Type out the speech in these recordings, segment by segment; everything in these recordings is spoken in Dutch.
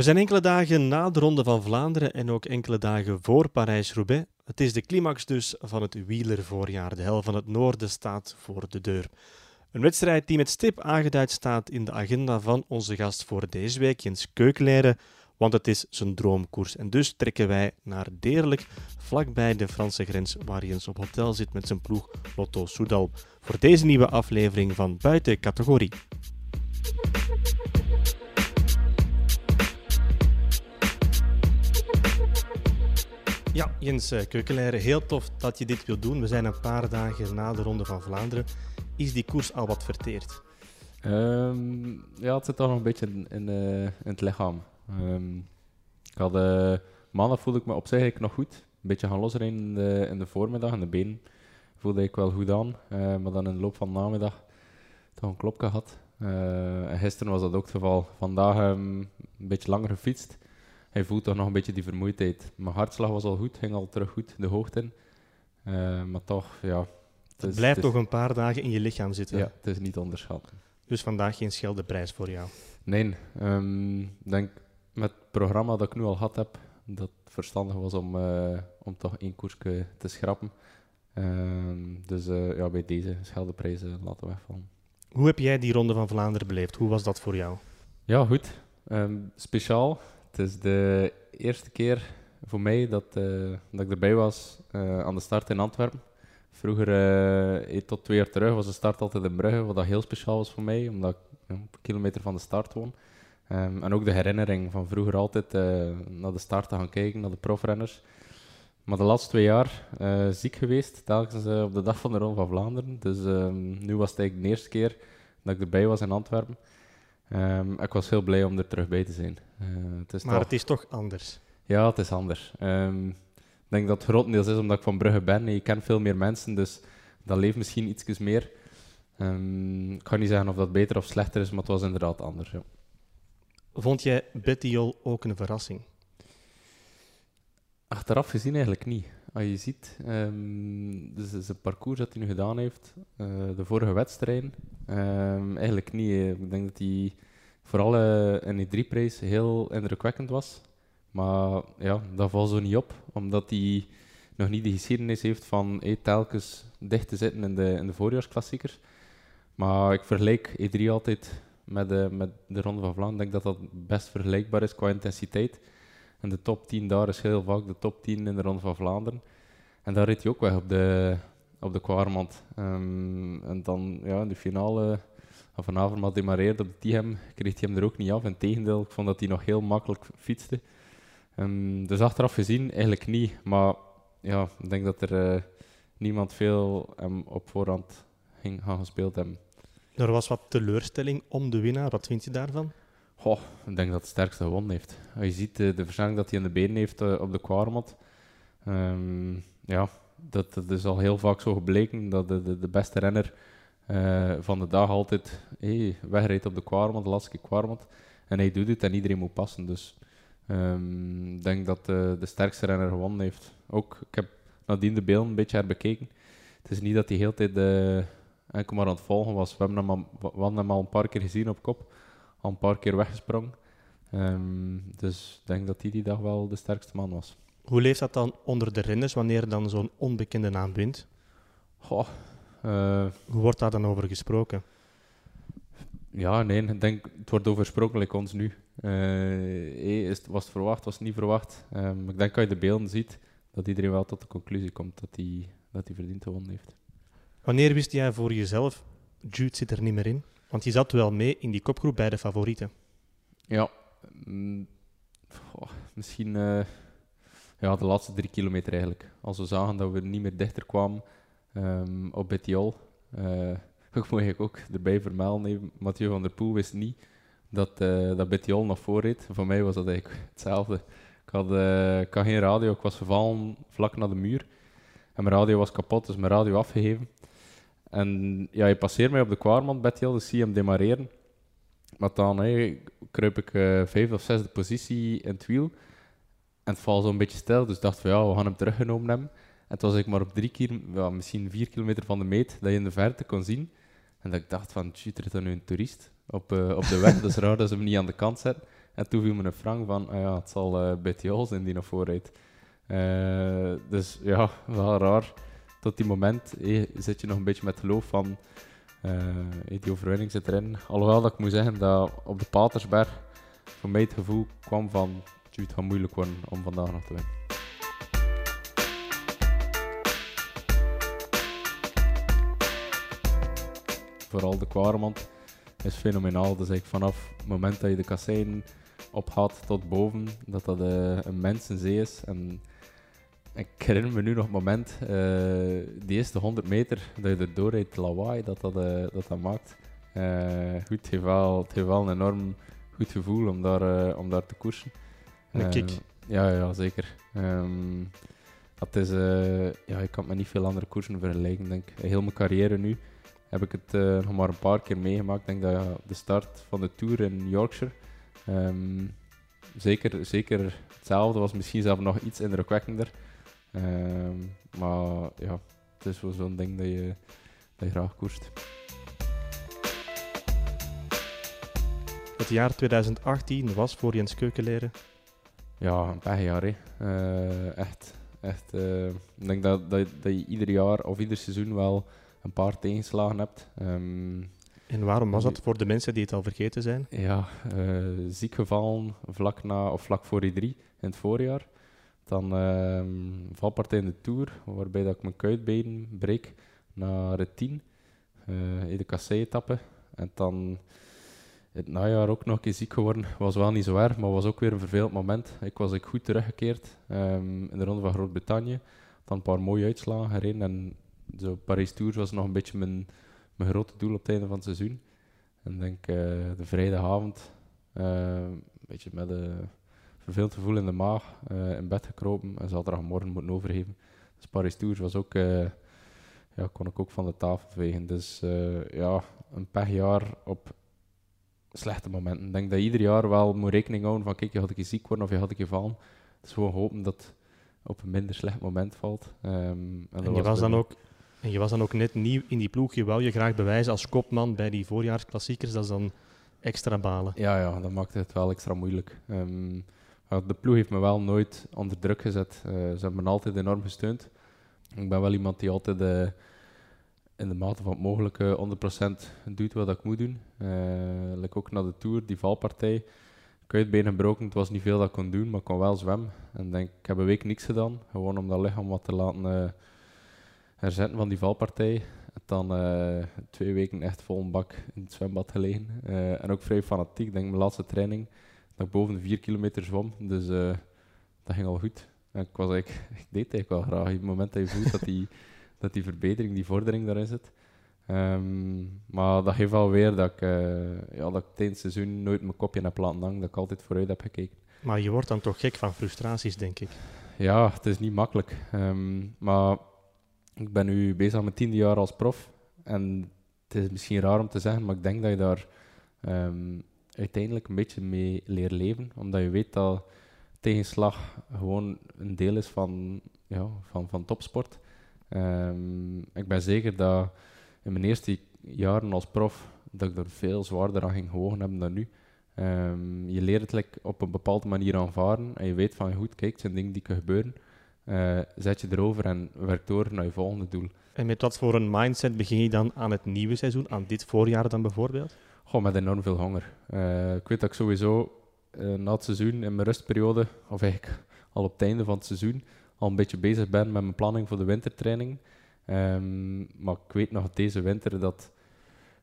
We zijn enkele dagen na de Ronde van Vlaanderen en ook enkele dagen voor Parijs-Roubaix. Het is de climax dus van het wielervoorjaar. De hel van het noorden staat voor de deur. Een wedstrijd die met stip aangeduid staat in de agenda van onze gast voor deze week, Jens Keukenleiren, want het is zijn droomkoers. En dus trekken wij naar Deerlijk, vlakbij de Franse grens, waar Jens op hotel zit met zijn ploeg Lotto Soudal, voor deze nieuwe aflevering van Buiten Categorie. Ja, Jens uh, Keukenleiren, heel tof dat je dit wilt doen. We zijn een paar dagen na de Ronde van Vlaanderen. Is die koers al wat verteerd? Um, ja, het zit toch nog een beetje in, in, in het lichaam. Um, ik had, uh, maandag voelde ik me op zich nog goed. Een beetje gaan losrijden in de, in de voormiddag. En de been voelde ik wel goed aan. Maar dan in de loop van de namiddag toch een klopje gehad. en gisteren was dat ook het geval. Vandaag um, een beetje langer gefietst hij voelt toch nog een beetje die vermoeidheid. Mijn hartslag was al goed, ging al terug goed de hoogte in. Uh, maar toch, ja. Het, het blijft toch een paar dagen in je lichaam zitten. Ja, het is niet onderschatten. Dus vandaag geen schelde prijs voor jou? Nee, um, ik denk met het programma dat ik nu al gehad heb, dat het verstandig was om, uh, om toch één koersje te schrappen. Um, dus uh, ja, bij deze scheldeprijzen laten we wegvallen. Hoe heb jij die Ronde van Vlaanderen beleefd? Hoe was dat voor jou? Ja, goed. Um, speciaal. Het is de eerste keer voor mij dat, uh, dat ik erbij was uh, aan de start in Antwerpen. Vroeger, uh, tot twee jaar terug, was de start altijd in Brugge, wat dat heel speciaal was voor mij, omdat ik een kilometer van de start woon. Um, en ook de herinnering van vroeger altijd naar de start te gaan kijken, naar de profrenners. Maar de laatste twee jaar ziek geweest, telkens op de dag van de Ronde van Vlaanderen. Dus um, nu was het eigenlijk de eerste keer dat ik erbij was in Antwerpen. Um, ik was heel blij om er terug bij te zijn. Uh, het is maar toch... het is toch anders? Ja, het is anders. Um, ik denk dat het grotendeels is omdat ik van Brugge ben. Je kent veel meer mensen, dus dat leeft misschien iets meer. Um, ik kan niet zeggen of dat beter of slechter is, maar het was inderdaad anders. Ja. Vond jij Bettiol ook een verrassing? Achteraf gezien eigenlijk niet. Als je ziet, um, dus het parcours dat hij nu gedaan heeft, uh, de vorige wedstrijd, um, eigenlijk niet. Ik denk dat hij vooral uh, in die prijs heel indrukwekkend was. Maar ja, dat valt zo niet op, omdat hij nog niet de geschiedenis heeft van hey, telkens dicht te zitten in de, in de voorjaarsklassiekers. Maar ik vergelijk E3 altijd met de, met de Ronde van Vlaanderen. Ik denk dat dat best vergelijkbaar is qua intensiteit. En de top 10 daar is heel vaak de top 10 in de Ronde van Vlaanderen. En daar reed hij ook weg op de, op de Kwarmand. Um, en dan ja, in de finale, vanavond maar demareerde op de Tihem, kreeg hij hem er ook niet af. Integendeel, ik vond dat hij nog heel makkelijk fietste. Um, dus achteraf gezien eigenlijk niet. Maar ja, ik denk dat er uh, niemand veel hem op voorhand ging gaan gespeeld hebben. Er was wat teleurstelling om de winnaar. Wat vind je daarvan? Ik denk dat het sterkste gewonnen heeft. Je ziet uh, de versnelling dat hij in de benen heeft uh, op de Kwarmot. Um, ja, dat, dat is al heel vaak zo gebleken dat de, de, de beste renner uh, van de dag altijd hey, wegrijdt op de Kwarmot, de laatste Kwarmot. En hij doet het en iedereen moet passen. Dus um, ik denk dat de, de sterkste renner gewonnen heeft. Ook, ik heb nadien de beelden een beetje herbekeken. Het is niet dat hij heel tijd uh, maar aan het volgen was. We hebben hem we hadden hem al een paar keer gezien op kop al een paar keer weggesprongen. Um, dus ik denk dat hij die dag wel de sterkste man was. Hoe leeft dat dan onder de renners wanneer dan zo'n onbekende naam wint? Goh, uh, Hoe wordt daar dan over gesproken? Ja, nee, ik denk, het wordt over gesproken like ons nu. Uh, is, was het verwacht, was het niet verwacht? Um, ik denk als je de beelden ziet, dat iedereen wel tot de conclusie komt dat hij dat hij verdiend gewonnen heeft. Wanneer wist jij voor jezelf, Jude zit er niet meer in? Want je zat wel mee in die kopgroep bij de favorieten. Ja, mm, misschien uh, ja, de laatste drie kilometer eigenlijk. Als we zagen dat we niet meer dichter kwamen um, op Bettiol. Uh, ik moet ik ook erbij vermelden, Mathieu van der Poel wist niet dat, uh, dat Bettiol nog voorreed. Voor mij was dat eigenlijk hetzelfde. Ik had, ik had geen radio, ik was gevallen vlak naar de muur. En mijn radio was kapot, dus mijn radio afgegeven. En ja, je passeert mij op de kwarmand, Bettiol, dus zie je hem demareren. Maar dan kruip ik uh, vijfde of zesde positie in het wiel. En het valt zo'n beetje stil, dus dacht van ja, we gaan hem teruggenomen hebben. En toen was ik maar op drie keer, ja, misschien vier kilometer van de meet, dat je in de verte kon zien. En dat ik dacht van, shit, er is dan nu een toerist op, uh, op de weg. dat is raar dat ze hem niet aan de kant zetten. En toen viel me een frank van, ah ja, het zal uh, BTO zijn die nog voorrijdt. Uh, dus ja, wel raar. Tot die moment zit je nog een beetje met geloof van, uh, die overwinning zit erin. Alhoewel dat ik moet zeggen dat op de Patersberg voor mij het gevoel kwam van, het gaat moeilijk worden om vandaag nog te winnen. Vooral de Kwaremond is fenomenaal. Dus ik vanaf het moment dat je de kasseien opgaat tot boven, dat dat een mensenzee is. En ik herinner me nu nog het moment, uh, die eerste 100 meter, dat je erdoor rijdt, lawaai dat dat, uh, dat, dat maakt. goed, het heeft, wel, het heeft wel een enorm goed gevoel om daar, om daar te koersen. Een kick. Ja, ja, zeker. Um, dat is, ja, ik kan met niet veel andere koersen vergelijken, denk ik. Heel mijn carrière nu heb ik het nog maar een paar keer meegemaakt. Ik denk dat ja, de start van de Tour in Yorkshire, um, zeker, zeker hetzelfde, was misschien zelfs nog iets indrukwekkender. Um, maar ja, het is wel zo'n ding dat je, dat je graag koerst. Het jaar 2018 was voor Jens Keukenleren? Ja, een paar jaar. Hè. Uh, echt. echt uh, ik denk dat, dat, dat je ieder jaar of ieder seizoen wel een paar tegenslagen hebt. Um, en waarom was dat voor de mensen die het al vergeten zijn? Ja, uh, ziek gevallen vlak, na, of vlak voor I3 in het voorjaar. Dan uh, valpartij in de Tour, waarbij dat ik mijn kuitbeen breek naar het 10 uh, in de kassei-etappe. En dan het najaar ook nog een keer ziek geworden. Was wel niet zo erg, maar was ook weer een vervelend moment. Ik was ik goed teruggekeerd um, in de ronde van Groot-Brittannië. Dan een paar mooie uitslagen gereden en zo Paris Tours was nog een beetje mijn, mijn grote doel op het einde van het seizoen. En denk uh, de vrijdagavond, uh, een beetje met een vervelend gevoel in de maag, uh, in bed gekropen en zaterdagmorgen moeten overgeven. Dus Paris Tours was ook, ja, kon ik ook van de tafel vegen. Dus ja, een pechjaar op slechte momenten. Ik denk dat je ieder jaar wel moet rekening houden van kijk, je had ik ziek worden of je had ik vallen. Dus gewoon hopen dat op een minder slecht moment valt. Um, en, en je was, was dan ook en je was dan ook net nieuw in die ploeg. Je wou je graag bewijzen als kopman bij die voorjaarsklassiekers. Dat is dan extra balen. Ja, ja dat maakt het wel extra moeilijk. Um, de ploeg heeft me wel nooit onder druk gezet. Uh, ze hebben me altijd enorm gesteund. Ik ben wel iemand die altijd uh, in de mate van het mogelijke 100% doet wat ik moet doen. Uh, ook naar de Tour, die valpartij. Kuitbeen gebroken, het was niet veel dat ik kon doen, maar ik kon wel zwemmen. En denk, ik heb een week niks gedaan, gewoon om dat lichaam wat te laten herzetten van die valpartij. En dan twee weken echt vol een bak in het zwembad gelegen. En ook vrij fanatiek. Ik denk mijn laatste training dat ik boven de vier kilometer zwom. Dus uh, dat ging al goed. En ik, was eigenlijk, ik deed het eigenlijk wel graag. Op het moment dat je voelt dat die, dat die verbetering, die vordering daarin zit. Um, maar dat geeft wel weer dat ik, ja, dat ik tijdens het seizoen nooit mijn kopje heb laten hangen. Dat ik altijd vooruit heb gekeken. Maar je wordt dan toch gek van frustraties, denk ik? Ja, het is niet makkelijk. Um, maar ik ben nu bezig met tiende jaar als prof. En het is misschien raar om te zeggen, maar ik denk dat je daar um, uiteindelijk een beetje mee leert leven. Omdat je weet dat tegenslag gewoon een deel is van, ja, van, van topsport. Um, ik ben zeker dat in mijn eerste jaren als prof dat ik er veel zwaarder aan ging gewogen hebben dan nu. Um, je leert het op een bepaalde manier aanvaarden en je weet van goed, kijk, het zijn dingen die kunnen gebeuren. Uh, zet je erover en werk door naar je volgende doel. En met wat voor een mindset begin je dan aan het nieuwe seizoen, aan dit voorjaar dan bijvoorbeeld? Gewoon met enorm veel honger. Uh, ik weet dat ik sowieso uh, na het seizoen in mijn rustperiode, of eigenlijk al op het einde van het seizoen, al een beetje bezig ben met mijn planning voor de wintertraining. Um, maar ik weet nog deze winter dat,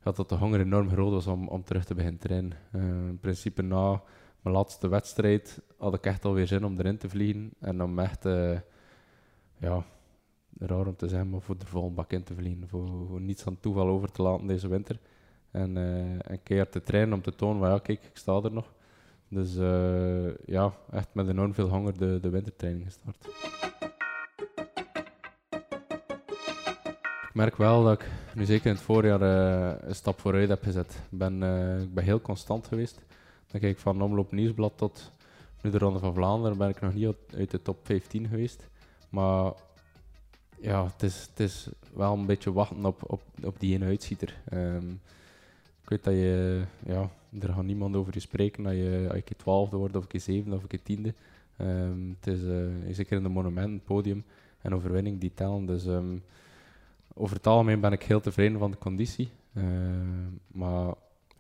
dat de honger enorm groot was om, om terug te beginnen trainen. in principe na mijn laatste wedstrijd had ik echt alweer zin om erin te vliegen. En om echt, ja, raar om te zeggen, maar voor de volgende bak in te vliegen. Voor niets aan toeval over te laten deze winter. En uh, een keer te trainen om te tonen, van ja, kijk, ik sta er nog. Dus uh, ja, echt met enorm veel honger de, de wintertraining gestart. Ik merk wel dat ik nu zeker in het voorjaar uh, een stap vooruit heb gezet. Ik ben, ik ben heel constant geweest. Dan kijk ik van Omloop Nieuwsblad tot nu de Ronde van Vlaanderen ben ik nog niet uit de top 15 geweest. Maar ja, het is, het is wel een beetje wachten op, op, op die ene uitschieter. Um, Ik weet dat je, ja, er gaat niemand over je spreken dat je, als je twaalfde wordt, of een keer zevende, of een keer tiende. Ehm, het is uh, zeker in de monument, podium en overwinning die tellen. Dus um, over het algemeen ben ik heel tevreden van de conditie. Uh, maar,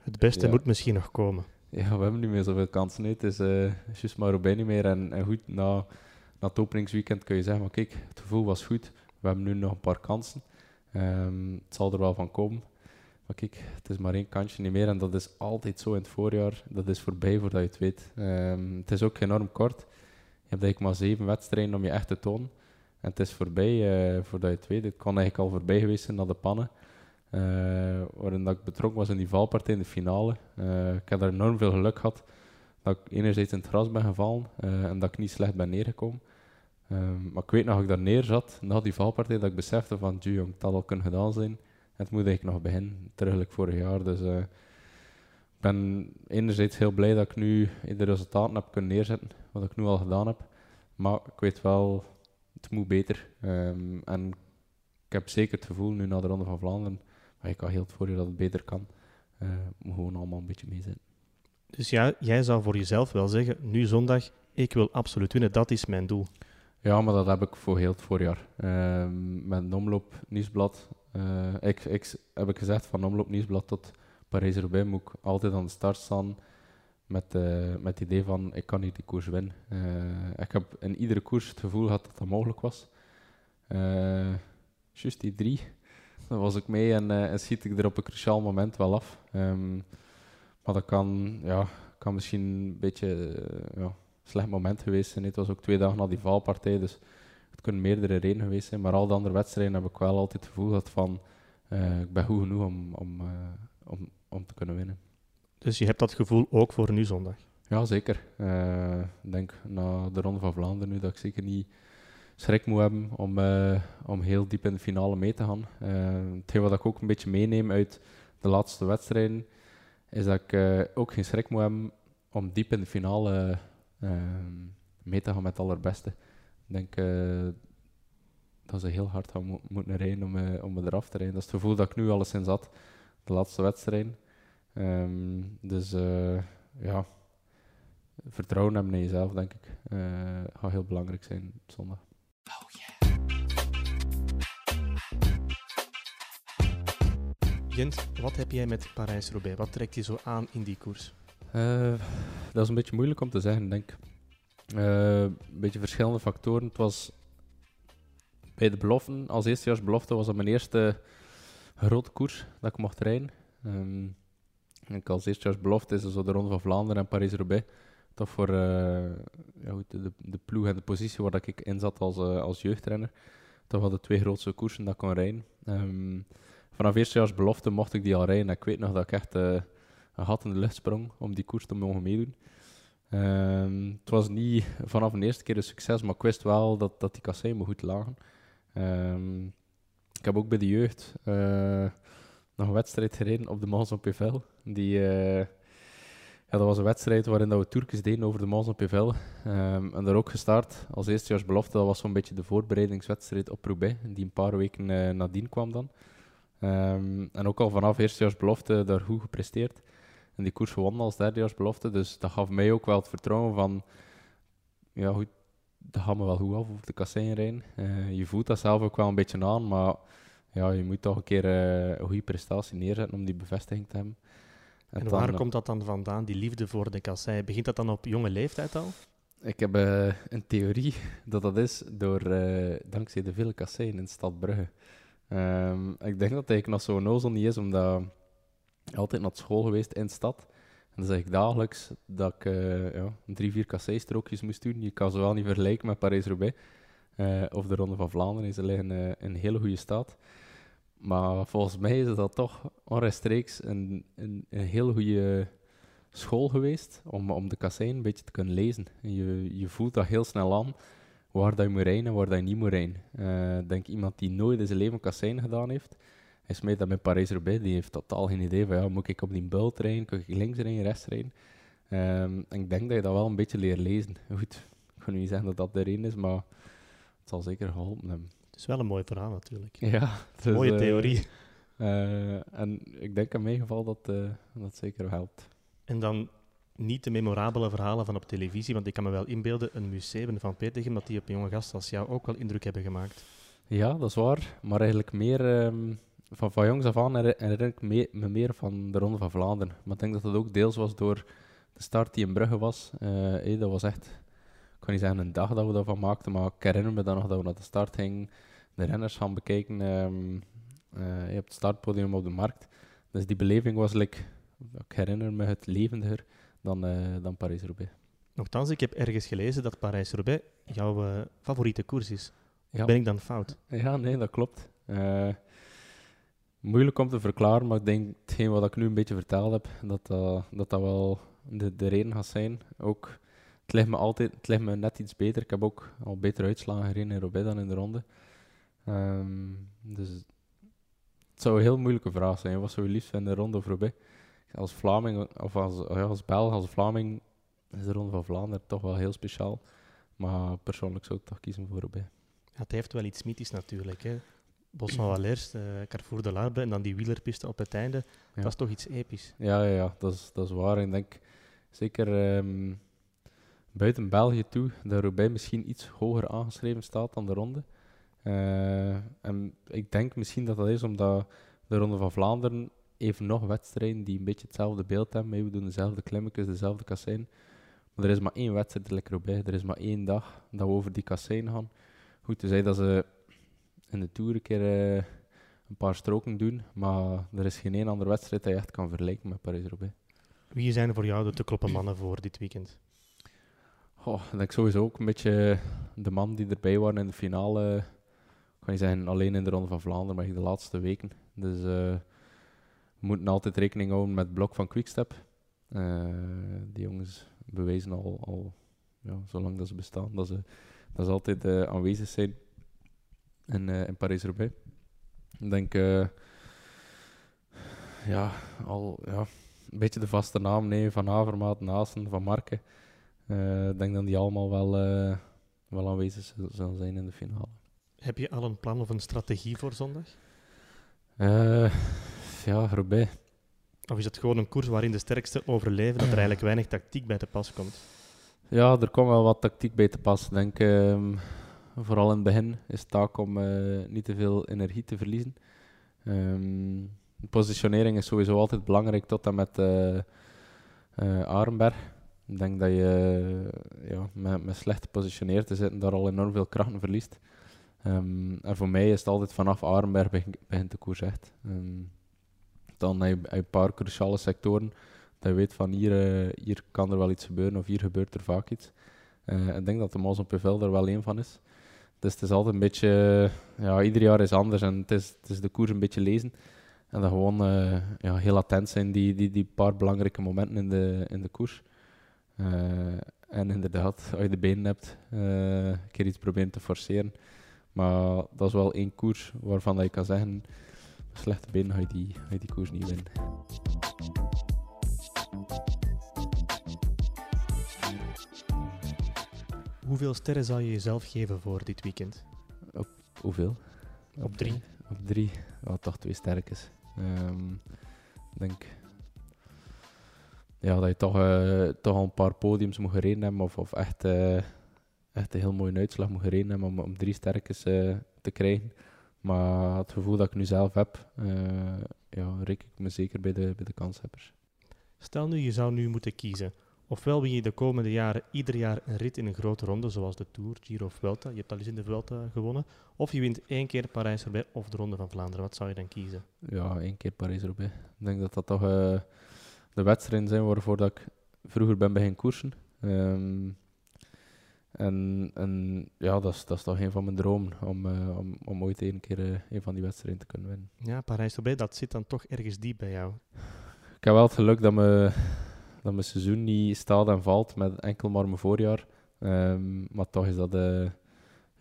het beste ja. moet misschien nog komen. Ja, we hebben niet meer zoveel kansen. Het is uh, juist maar Roubaix niet meer. En, en goed, na, na het openingsweekend kun je zeggen, maar kijk, het gevoel was goed. We hebben nu nog een paar kansen. Um, het zal er wel van komen. Maar het is maar één kantje niet meer. En dat is altijd zo in het voorjaar. Dat is voorbij voordat je het weet. Um, het is ook enorm kort. Je hebt eigenlijk maar zeven wedstrijden om je echt te tonen. En het is voorbij uh, voordat je het weet. Het kon eigenlijk al voorbij geweest zijn naar de pannen. Uh, waarin dat ik betrokken was in die valpartij in de finale. Uh, ik heb daar enorm veel geluk gehad. Dat ik enerzijds in het gras ben gevallen en dat ik niet slecht ben neergekomen. Um, maar ik weet nog dat ik daar neer zat, na die valpartij, dat ik besefte van, jong, het had al kunnen gedaan zijn. Het moet eigenlijk nog beginnen, terug vorig jaar. Dus uh, ik ben enerzijds heel blij dat ik nu de resultaten heb kunnen neerzetten, wat ik nu al gedaan heb. Maar ik weet wel, het moet beter. Um, en ik heb zeker het gevoel, nu na de Ronde van Vlaanderen, maar ik had heel het voor je dat het beter kan. Uh, moet gewoon allemaal een beetje mee zijn. Dus ja, jij zou voor jezelf wel zeggen, nu zondag, ik wil absoluut winnen, dat is mijn doel. Ja, maar dat heb ik voor heel het voorjaar. Uh, met een omloop nieuwsblad. Uh, ik, ik, heb ik gezegd van omloop nieuwsblad tot Parijs-Roubaix moet ik altijd aan de start staan met, uh, met het idee van ik kan hier die koers winnen. Uh, ik heb in iedere koers het gevoel gehad dat dat mogelijk was. Juist die drie, dan was ik mee en, en, schiet ik er op een cruciaal moment wel af. Um, maar dat kan, ja, kan misschien een beetje ja, slecht moment geweest zijn. Het was ook twee dagen na die valpartij, dus het kunnen meerdere redenen geweest zijn. Maar al de andere wedstrijden heb ik wel altijd het gevoel gehad van uh, ik ben goed genoeg om, om, uh, om, om te kunnen winnen. Dus je hebt dat gevoel ook voor nu zondag? Ja, zeker. Uh, ik denk na de Ronde van Vlaanderen nu dat ik zeker niet schrik moet hebben om, om heel diep in de finale mee te gaan. hetgeen wat ik ook een beetje meeneem uit de laatste wedstrijden, is dat ik ook geen schrik moet hebben om diep in de finale mee te gaan met het allerbeste. Ik denk uh, dat ze heel hard gaan mo moeten rijden om, uh, om eraf te rijden. Dat is het gevoel dat ik nu alleszins had, de laatste wedstrijd. Um, dus ja, vertrouwen hebben in jezelf, denk ik, gaat heel belangrijk zijn zondag. Oh yeah. Jent, wat heb jij met Parijs-Roubaix? Wat trekt je zo aan in die koers? Uh, dat is een beetje moeilijk om te zeggen, denk ik. Uh, een beetje verschillende factoren. Het was bij de beloften, als eerstejaarsbelofte, was dat mijn eerste grote koers dat ik mocht rijden. Um, ik als eerstejaarsbelofte is zo de Ronde van Vlaanderen en Parijs-Roubaix. Toch voor uh, ja, de, de ploeg en de positie waar ik in zat als, uh, als jeugdrenner. Dat waren de twee grootste koersen dat ik kon rijden. Um, vanaf eerstejaarsbelofte mocht ik die al rijden. En ik weet nog dat ik echt een gat in de lucht sprong om die koers te mogen meedoen. Um, het was niet vanaf de eerste keer een succes, maar ik wist wel dat, dat die kasseien me goed lagen. Um, ik heb ook bij de jeugd uh, nog een wedstrijd gereden op de Mans op. Die, uh, ja, dat was een wedstrijd waarin dat we Turkjes deden over de Mans op. Um, en daar ook gestart als eerstejaarsbelofte. Dat was zo'n beetje de voorbereidingswedstrijd op Roubaix, die een paar weken uh, nadien kwam dan. en ook al vanaf eerstejaarsbelofte daar goed gepresteerd. En die koers gewonnen als derdejaarsbelofte. Dus dat gaf mij ook wel het vertrouwen van... Ja, goed, dat gaat me wel goed af over de kasseien rijden. Uh, je voelt dat zelf ook wel een beetje aan, maar ja, je moet toch een keer uh, een goede prestatie neerzetten om die bevestiging te hebben. En, en waar dan, komt dat dan vandaan, die liefde voor de kassei? Begint dat dan op jonge leeftijd al? Ik heb uh, een theorie dat dat is door, dankzij de vele kasseien in Stad Brugge. Um, ik denk dat eigenlijk nog zo nozel niet is, omdat altijd naar school geweest in de stad. En dan zeg ik dagelijks dat ik uh, ja, drie, vier kasseistrookjes moest doen. Je kan ze wel niet vergelijken met Parijs-Roubaix uh, of de Ronde van Vlaanderen. Ze liggen uh, in een hele goede staat. Maar volgens mij is dat toch onrechtstreeks een, een, een heel goede school geweest om, om de kassein een beetje te kunnen lezen. En je, je voelt dat heel snel aan waar dat je moet rijden en waar dat je niet moet rijden. Ik denk iemand die nooit in zijn leven kassein gedaan heeft, hij smeet dat met Parijs-Roubaix. Die heeft totaal geen idee van, ja, moet ik op die bult rijden? Kan ik links rijden, rechts rijden? Um, en ik denk dat je dat wel een beetje leert lezen. Goed, ik ga nu niet zeggen dat dat de is, maar het zal zeker geholpen hebben. Het is wel een mooi verhaal natuurlijk. Ja. Dus, mooie theorie. Eh, en ik denk in mijn geval dat eh, dat zeker helpt. En dan niet de memorabele verhalen van op televisie, want ik kan me wel inbeelden, een museum van Petergem, dat die op jonge gasten als jou ook wel indruk hebben gemaakt. Ja, dat is waar. Maar eigenlijk meer ehm, van, van jongs af aan herinner ik me, me meer van de Ronde van Vlaanderen. Maar ik denk dat dat ook deels was door de start die in Brugge was. Hé, dat was echt, ik kan niet zeggen een dag dat we daarvan maakten, maar ik herinner me dan nog dat we naar de start gingen, de renners gaan bekijken ehm eh, op het startpodium op de markt. Dus die beleving was, like, ik herinner me het levendiger dan, eh, dan Parijs-Roubaix. Nochtans, ik heb ergens gelezen dat Parijs-Roubaix jouw favoriete koers is. Ja. Ben ik dan fout? Ja, nee, dat klopt. Moeilijk om te verklaren, maar ik denk hetgeen wat ik nu een beetje verteld heb, dat dat, dat, wel de, de reden gaat zijn. Ook, het ligt me altijd het me net iets beter. Ik heb ook al beter uitslagen gereden in Roubaix dan in de ronde. Ehm, dus het zou een heel moeilijke vraag zijn. Wat zou je liefst vinden, de ronde of Roubaix? Als Vlaming, of als, ja, als Belg, als Vlaming, is de ronde van Vlaanderen toch wel heel speciaal. Maar persoonlijk zou ik toch kiezen voor Roubaix. Ja, het heeft wel iets mythisch natuurlijk. Hè. Bos van Valers, eh, Carrefour de Larbre en dan die wielerpiste op het einde. Ja. Dat is toch iets episch. Ja, ja, ja dat, is, dat is waar. Ik denk zeker ehm, buiten België toe dat Roubaix misschien iets hoger aangeschreven staat dan de ronde. Eh, en ik denk misschien dat dat is omdat de Ronde van Vlaanderen even nog wedstrijden die een beetje hetzelfde beeld hebben. We doen dezelfde klimmetjes, dezelfde kassein. Maar er is maar één wedstrijd like Roubaix. Er is maar één dag dat we over die kassein gaan. Goed, te zeggen dat ze in de Tour een keer eh, een paar stroken doen. Maar er is geen één andere wedstrijd dat je echt kan vergelijken met Parijs-Roubaix. Wie zijn voor jou de te kloppen mannen voor dit weekend? Ik denk sowieso ook een beetje de man die erbij waren in de finale. Ik kan niet zeggen alleen in de Ronde van Vlaanderen, maar de laatste weken. Dus eh, we moeten altijd rekening houden met het blok van Quickstep. Eh, die jongens bewijzen al, al ja, zolang dat ze bestaan, dat ze, dat ze altijd aanwezig zijn in, eh, in Parijs-Roubaix. Ik denk, eh, ja, al ja, een beetje de vaste naam, nee, van Avermaat, Naasten, Van Marken. Eh, Ik denk dat die allemaal wel, wel aanwezig zullen zijn in de finale. Heb je al een plan of een strategie voor zondag? Ja, Roubaix. Of is het gewoon een koers waarin de sterkste overleven, dat er eigenlijk weinig tactiek bij te pas komt? Ja, er komt wel wat tactiek bij te pas. Ik denk, ehm, vooral in het begin is het taak om eh, niet te veel energie te verliezen. Ehm, positionering is sowieso altijd belangrijk tot en met eh eh, Arenberg. Ik denk dat je ja, met, met slecht gepositioneerd te zitten daar al enorm veel krachten verliest. Ehm, en voor mij is het altijd vanaf Arenberg begin- begint de koers echt. Ehm, dan heb je, een paar cruciale sectoren dat je weet van hier, hier kan er wel iets gebeuren of hier gebeurt er vaak iets. Ik denk dat de Mos op Puvel er wel één van is. Dus het is altijd een beetje, ja, ieder jaar is anders en het is, de koers een beetje lezen. En dan gewoon eh, ja, heel attent zijn, die, die, die paar belangrijke momenten in de, in de koers. Eh, en inderdaad, als je de benen hebt, eh, een keer iets proberen te forceren. Maar dat is wel één koers waarvan dat je kan zeggen, slechte benen ga je die, die koers niet winnen. Hoeveel sterren zou je jezelf geven voor dit weekend? Hoeveel? Op drie. Op drie. Ja, toch twee sterkes. Ehm, Ik denk ja, dat je toch, eh, toch al een paar podiums moet gereden hebben. Of, of echt, eh, echt een heel mooie uitslag moet gereden hebben om, om drie sterkes eh, te krijgen. Maar het gevoel dat ik nu zelf heb, ja, reken ik me zeker bij de, bij de kanshebbers. Stel nu, je zou nu moeten kiezen. Ofwel win je de komende jaren ieder jaar een rit in een grote ronde, zoals de Tour, Giro of Vuelta. Je hebt al eens in de Vuelta gewonnen. Of je wint één keer Parijs-Roubaix of de Ronde van Vlaanderen. Wat zou je dan kiezen? Ja, één keer Parijs-Roubaix. Ik denk dat dat toch eh, de wedstrijden zijn waarvoor dat ik vroeger ben beginnen koersen. Ehm, en, en ja, dat is, dat is toch een van mijn dromen, om, eh, om, om ooit één keer eh, een van die wedstrijden te kunnen winnen. Ja, Parijs-Roubaix, dat zit dan toch ergens diep bij jou. Ik heb wel het geluk dat, me, dat mijn seizoen niet staat en valt met enkel maar mijn voorjaar. Ehm, maar toch is dat, eh,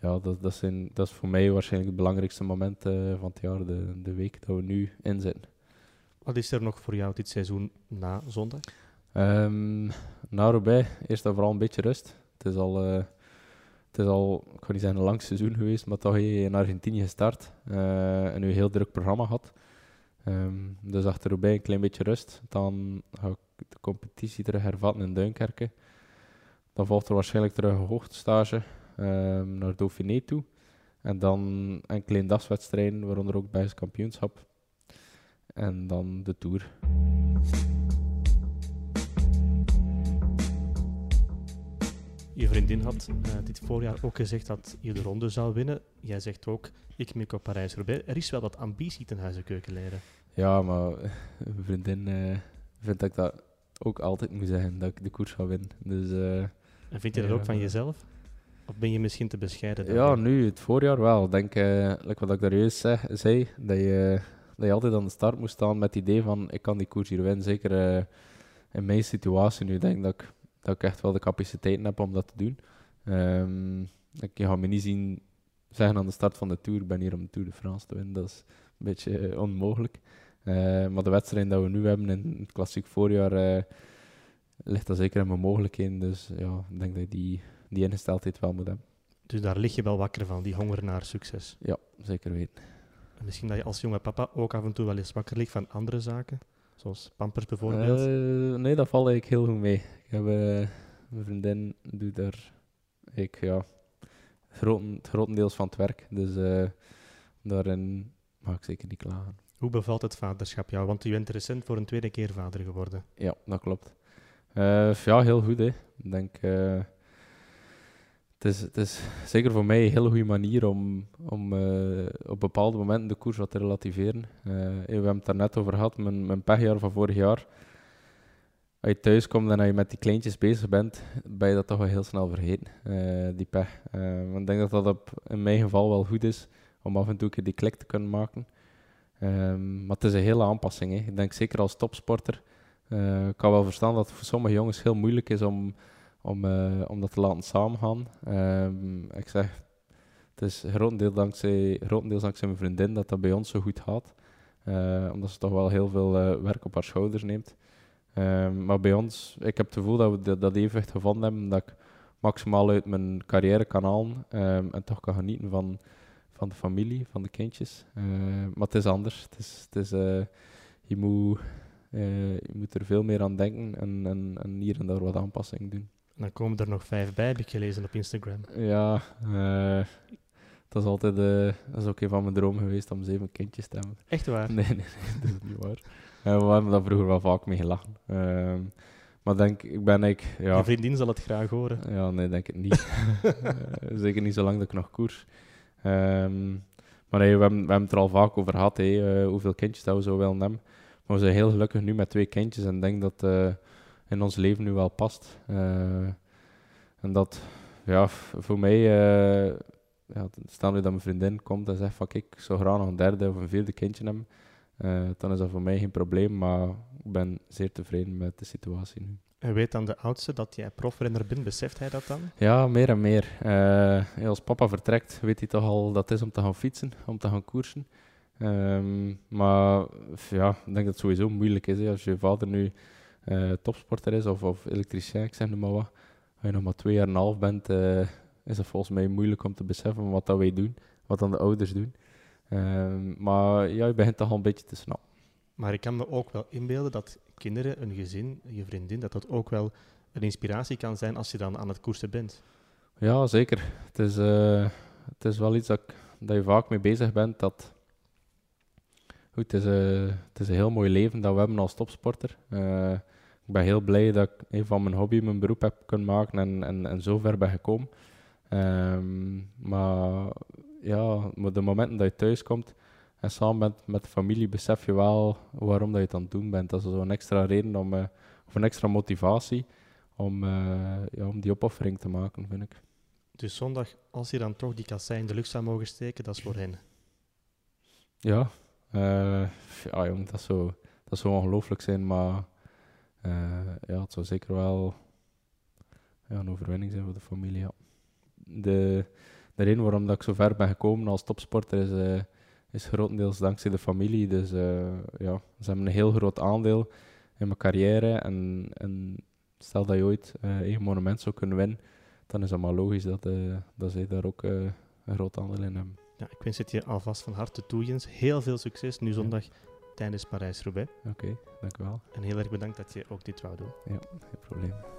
ja, dat, dat, zijn, dat is voor mij waarschijnlijk het belangrijkste moment eh, van het jaar, de, de week dat we nu in zitten. Wat is er nog voor jou dit seizoen na zondag? Ehm na Roubaix, eerst en vooral een beetje rust. Het is al, eh, het is al ik ga niet zeggen een lang seizoen geweest, maar toch heb je in Argentinië gestart. en nu een heel druk programma gehad. Ehm, dus achter Roubaix een klein beetje rust. Dan ga ik de competitie terug hervatten in Duinkerke. Dan volgt er waarschijnlijk terug een hoogtestage um, naar Dauphiné toe. En dan een klein dagswedstrijden, waaronder ook Belgisch kampioenschap. En dan de Tour. Je vriendin had uh, dit voorjaar ook gezegd dat je de ronde zou winnen. Jij zegt ook, ik mik op Parijs-Roubaix. Er is wel wat ambitie ten huize keukenleider. Ja, maar mijn vriendin uh, vindt dat ik dat ook altijd moet zeggen, dat ik de koers ga winnen. Dus, uh, en vind je dat ook van jezelf? Of ben je misschien te bescheiden? Ja, nu, het voorjaar wel. Ik denk, uh, wat ik daar juist zei, dat je, dat je altijd aan de start moest staan met het idee van, ik kan die koers hier winnen. Zeker in mijn situatie nu, denk dat ik, dat ik echt wel de capaciteiten heb om dat te doen. Um, ik ga me niet zien zeggen aan de start van de Tour, ik ben hier om de Tour de France te winnen. Dat is een beetje onmogelijk. Uh, maar de wedstrijd dat we nu hebben in het klassiek voorjaar, ligt dat zeker in mijn mogelijkheden. Dus ja, ik denk dat je die die ingesteldheid wel moet hebben. Dus daar lig je wel wakker van, die honger naar succes. Ja, zeker weten. En misschien dat je als jonge papa ook af en toe wel eens wakker ligt van andere zaken, zoals pampers bijvoorbeeld. Uh, nee, dat valt eigenlijk heel goed mee. Ik heb, uh, mijn vriendin doet daar ik, ja, groten, grotendeels van het werk. Dus uh, daarin mag ik zeker niet klagen. Hoe bevalt het vaderschap jou? Want je bent recent voor een tweede keer vader geworden. Ja, dat klopt. ja, heel goed. Hè. Ik denk het is, het zeker voor mij een hele goede manier om, om uh, op bepaalde momenten de koers wat te relativeren. We hebben het daar net over gehad, mijn, mijn pechjaar van vorig jaar. Als je thuis komt en als je met die kleintjes bezig bent, ben je dat toch wel heel snel vergeten, die pech. ik denk dat dat op, in mijn geval wel goed is, om af en toe die klik te kunnen maken. Um, maar het is een hele aanpassing. Hè. Ik denk zeker als topsporter, ik kan wel verstaan dat het voor sommige jongens heel moeilijk is om om, uh, om dat te laten samengaan. Um, ik zeg, het is grotendeels dankzij, grotendeels dankzij mijn vriendin dat dat bij ons zo goed gaat. Uh, omdat ze toch wel heel veel werk op haar schouders neemt. Um, maar bij ons, ik heb het gevoel dat we dat, dat evenwicht gevonden hebben, dat ik maximaal uit mijn carrière kan halen en toch kan genieten van, van de familie, van de kindjes. maar het is anders. Het is, het is, je, moet, je moet er veel meer aan denken en, en, en hier en daar wat aanpassingen doen dan komen er nog vijf bij, heb ik gelezen op Instagram. Ja, dat is altijd dat is ook een van mijn dromen geweest om zeven kindjes te hebben. Echt waar? Nee, nee, nee dat is niet waar. We hebben daar vroeger wel vaak mee gelachen. Ehm, maar denk, ik ben ik. Ja, Je vriendin zal het graag horen. Ja, nee, denk ik niet. zeker niet zolang dat ik nog koers. Um, maar we, hebben, we hebben het er al vaak over gehad, hey, hoeveel kindjes dat we zo willen hebben. Maar we zijn heel gelukkig nu met twee kindjes en denk dat in ons leven nu wel past. Uh, en dat, ja, voor mij, ja, stel nu dat mijn vriendin komt en zegt van ik zou graag nog een derde of een vierde kindje hebben, dan is dat voor mij geen probleem, maar ik ben zeer tevreden met de situatie nu. En weet dan de oudste dat jij profrenner bent? Beseft hij dat dan? Ja, meer en meer. Uh, als papa vertrekt, weet hij toch al dat het is om te gaan fietsen, om te gaan koersen. Um, maar ja, ik denk dat het sowieso moeilijk is. Hè. Als je vader nu uh, topsporter is of, of elektricien, ik zeg maar wat. Als je nog maar twee jaar en een half bent, uh, is het volgens mij moeilijk om te beseffen wat dat wij doen, wat dan de ouders doen. Uh, maar ja, je begint toch al een beetje te snappen. Maar ik kan me ook wel inbeelden dat kinderen, een gezin, je vriendin, dat dat ook wel een inspiratie kan zijn als je dan aan het koersen bent. Ja, zeker. Het is, uh, het is wel iets dat, dat je vaak mee bezig bent. Dat, goed, het, is, uh, het is een heel mooi leven dat we hebben als topsporter. Uh, ik ben heel blij dat ik een van mijn hobby mijn beroep heb kunnen maken en, en, en zo ver ben gekomen. Um, maar ja, de momenten dat je thuis komt en samen bent met de familie, besef je wel waarom dat je het aan het doen bent. Dat is zo'n extra reden om, uh, of een extra motivatie om, uh, ja, om die opoffering te maken, vind ik. Dus zondag, als je dan toch die kassei in de lucht zou mogen steken, dat is voor hen? Ja, uh, ja jong, dat zou, dat zou ongelooflijk zijn, maar uh, ja, het zou zeker wel ja, een overwinning zijn voor de familie. Ja. De, de reden waarom dat ik zo ver ben gekomen als topsporter is, uh, is grotendeels dankzij de familie. Dus uh, ja, ze hebben een heel groot aandeel in mijn carrière. En, en stel dat je ooit een monument zou kunnen winnen, dan is het maar logisch dat, dat zij daar ook een groot aandeel in hebben. Ja, ik wens het je alvast van harte toe, Jens. Heel veel succes nu zondag tijdens Parijs-Roubaix. Oké, dank u wel. En heel erg bedankt dat je ook dit wou doen. Geen probleem.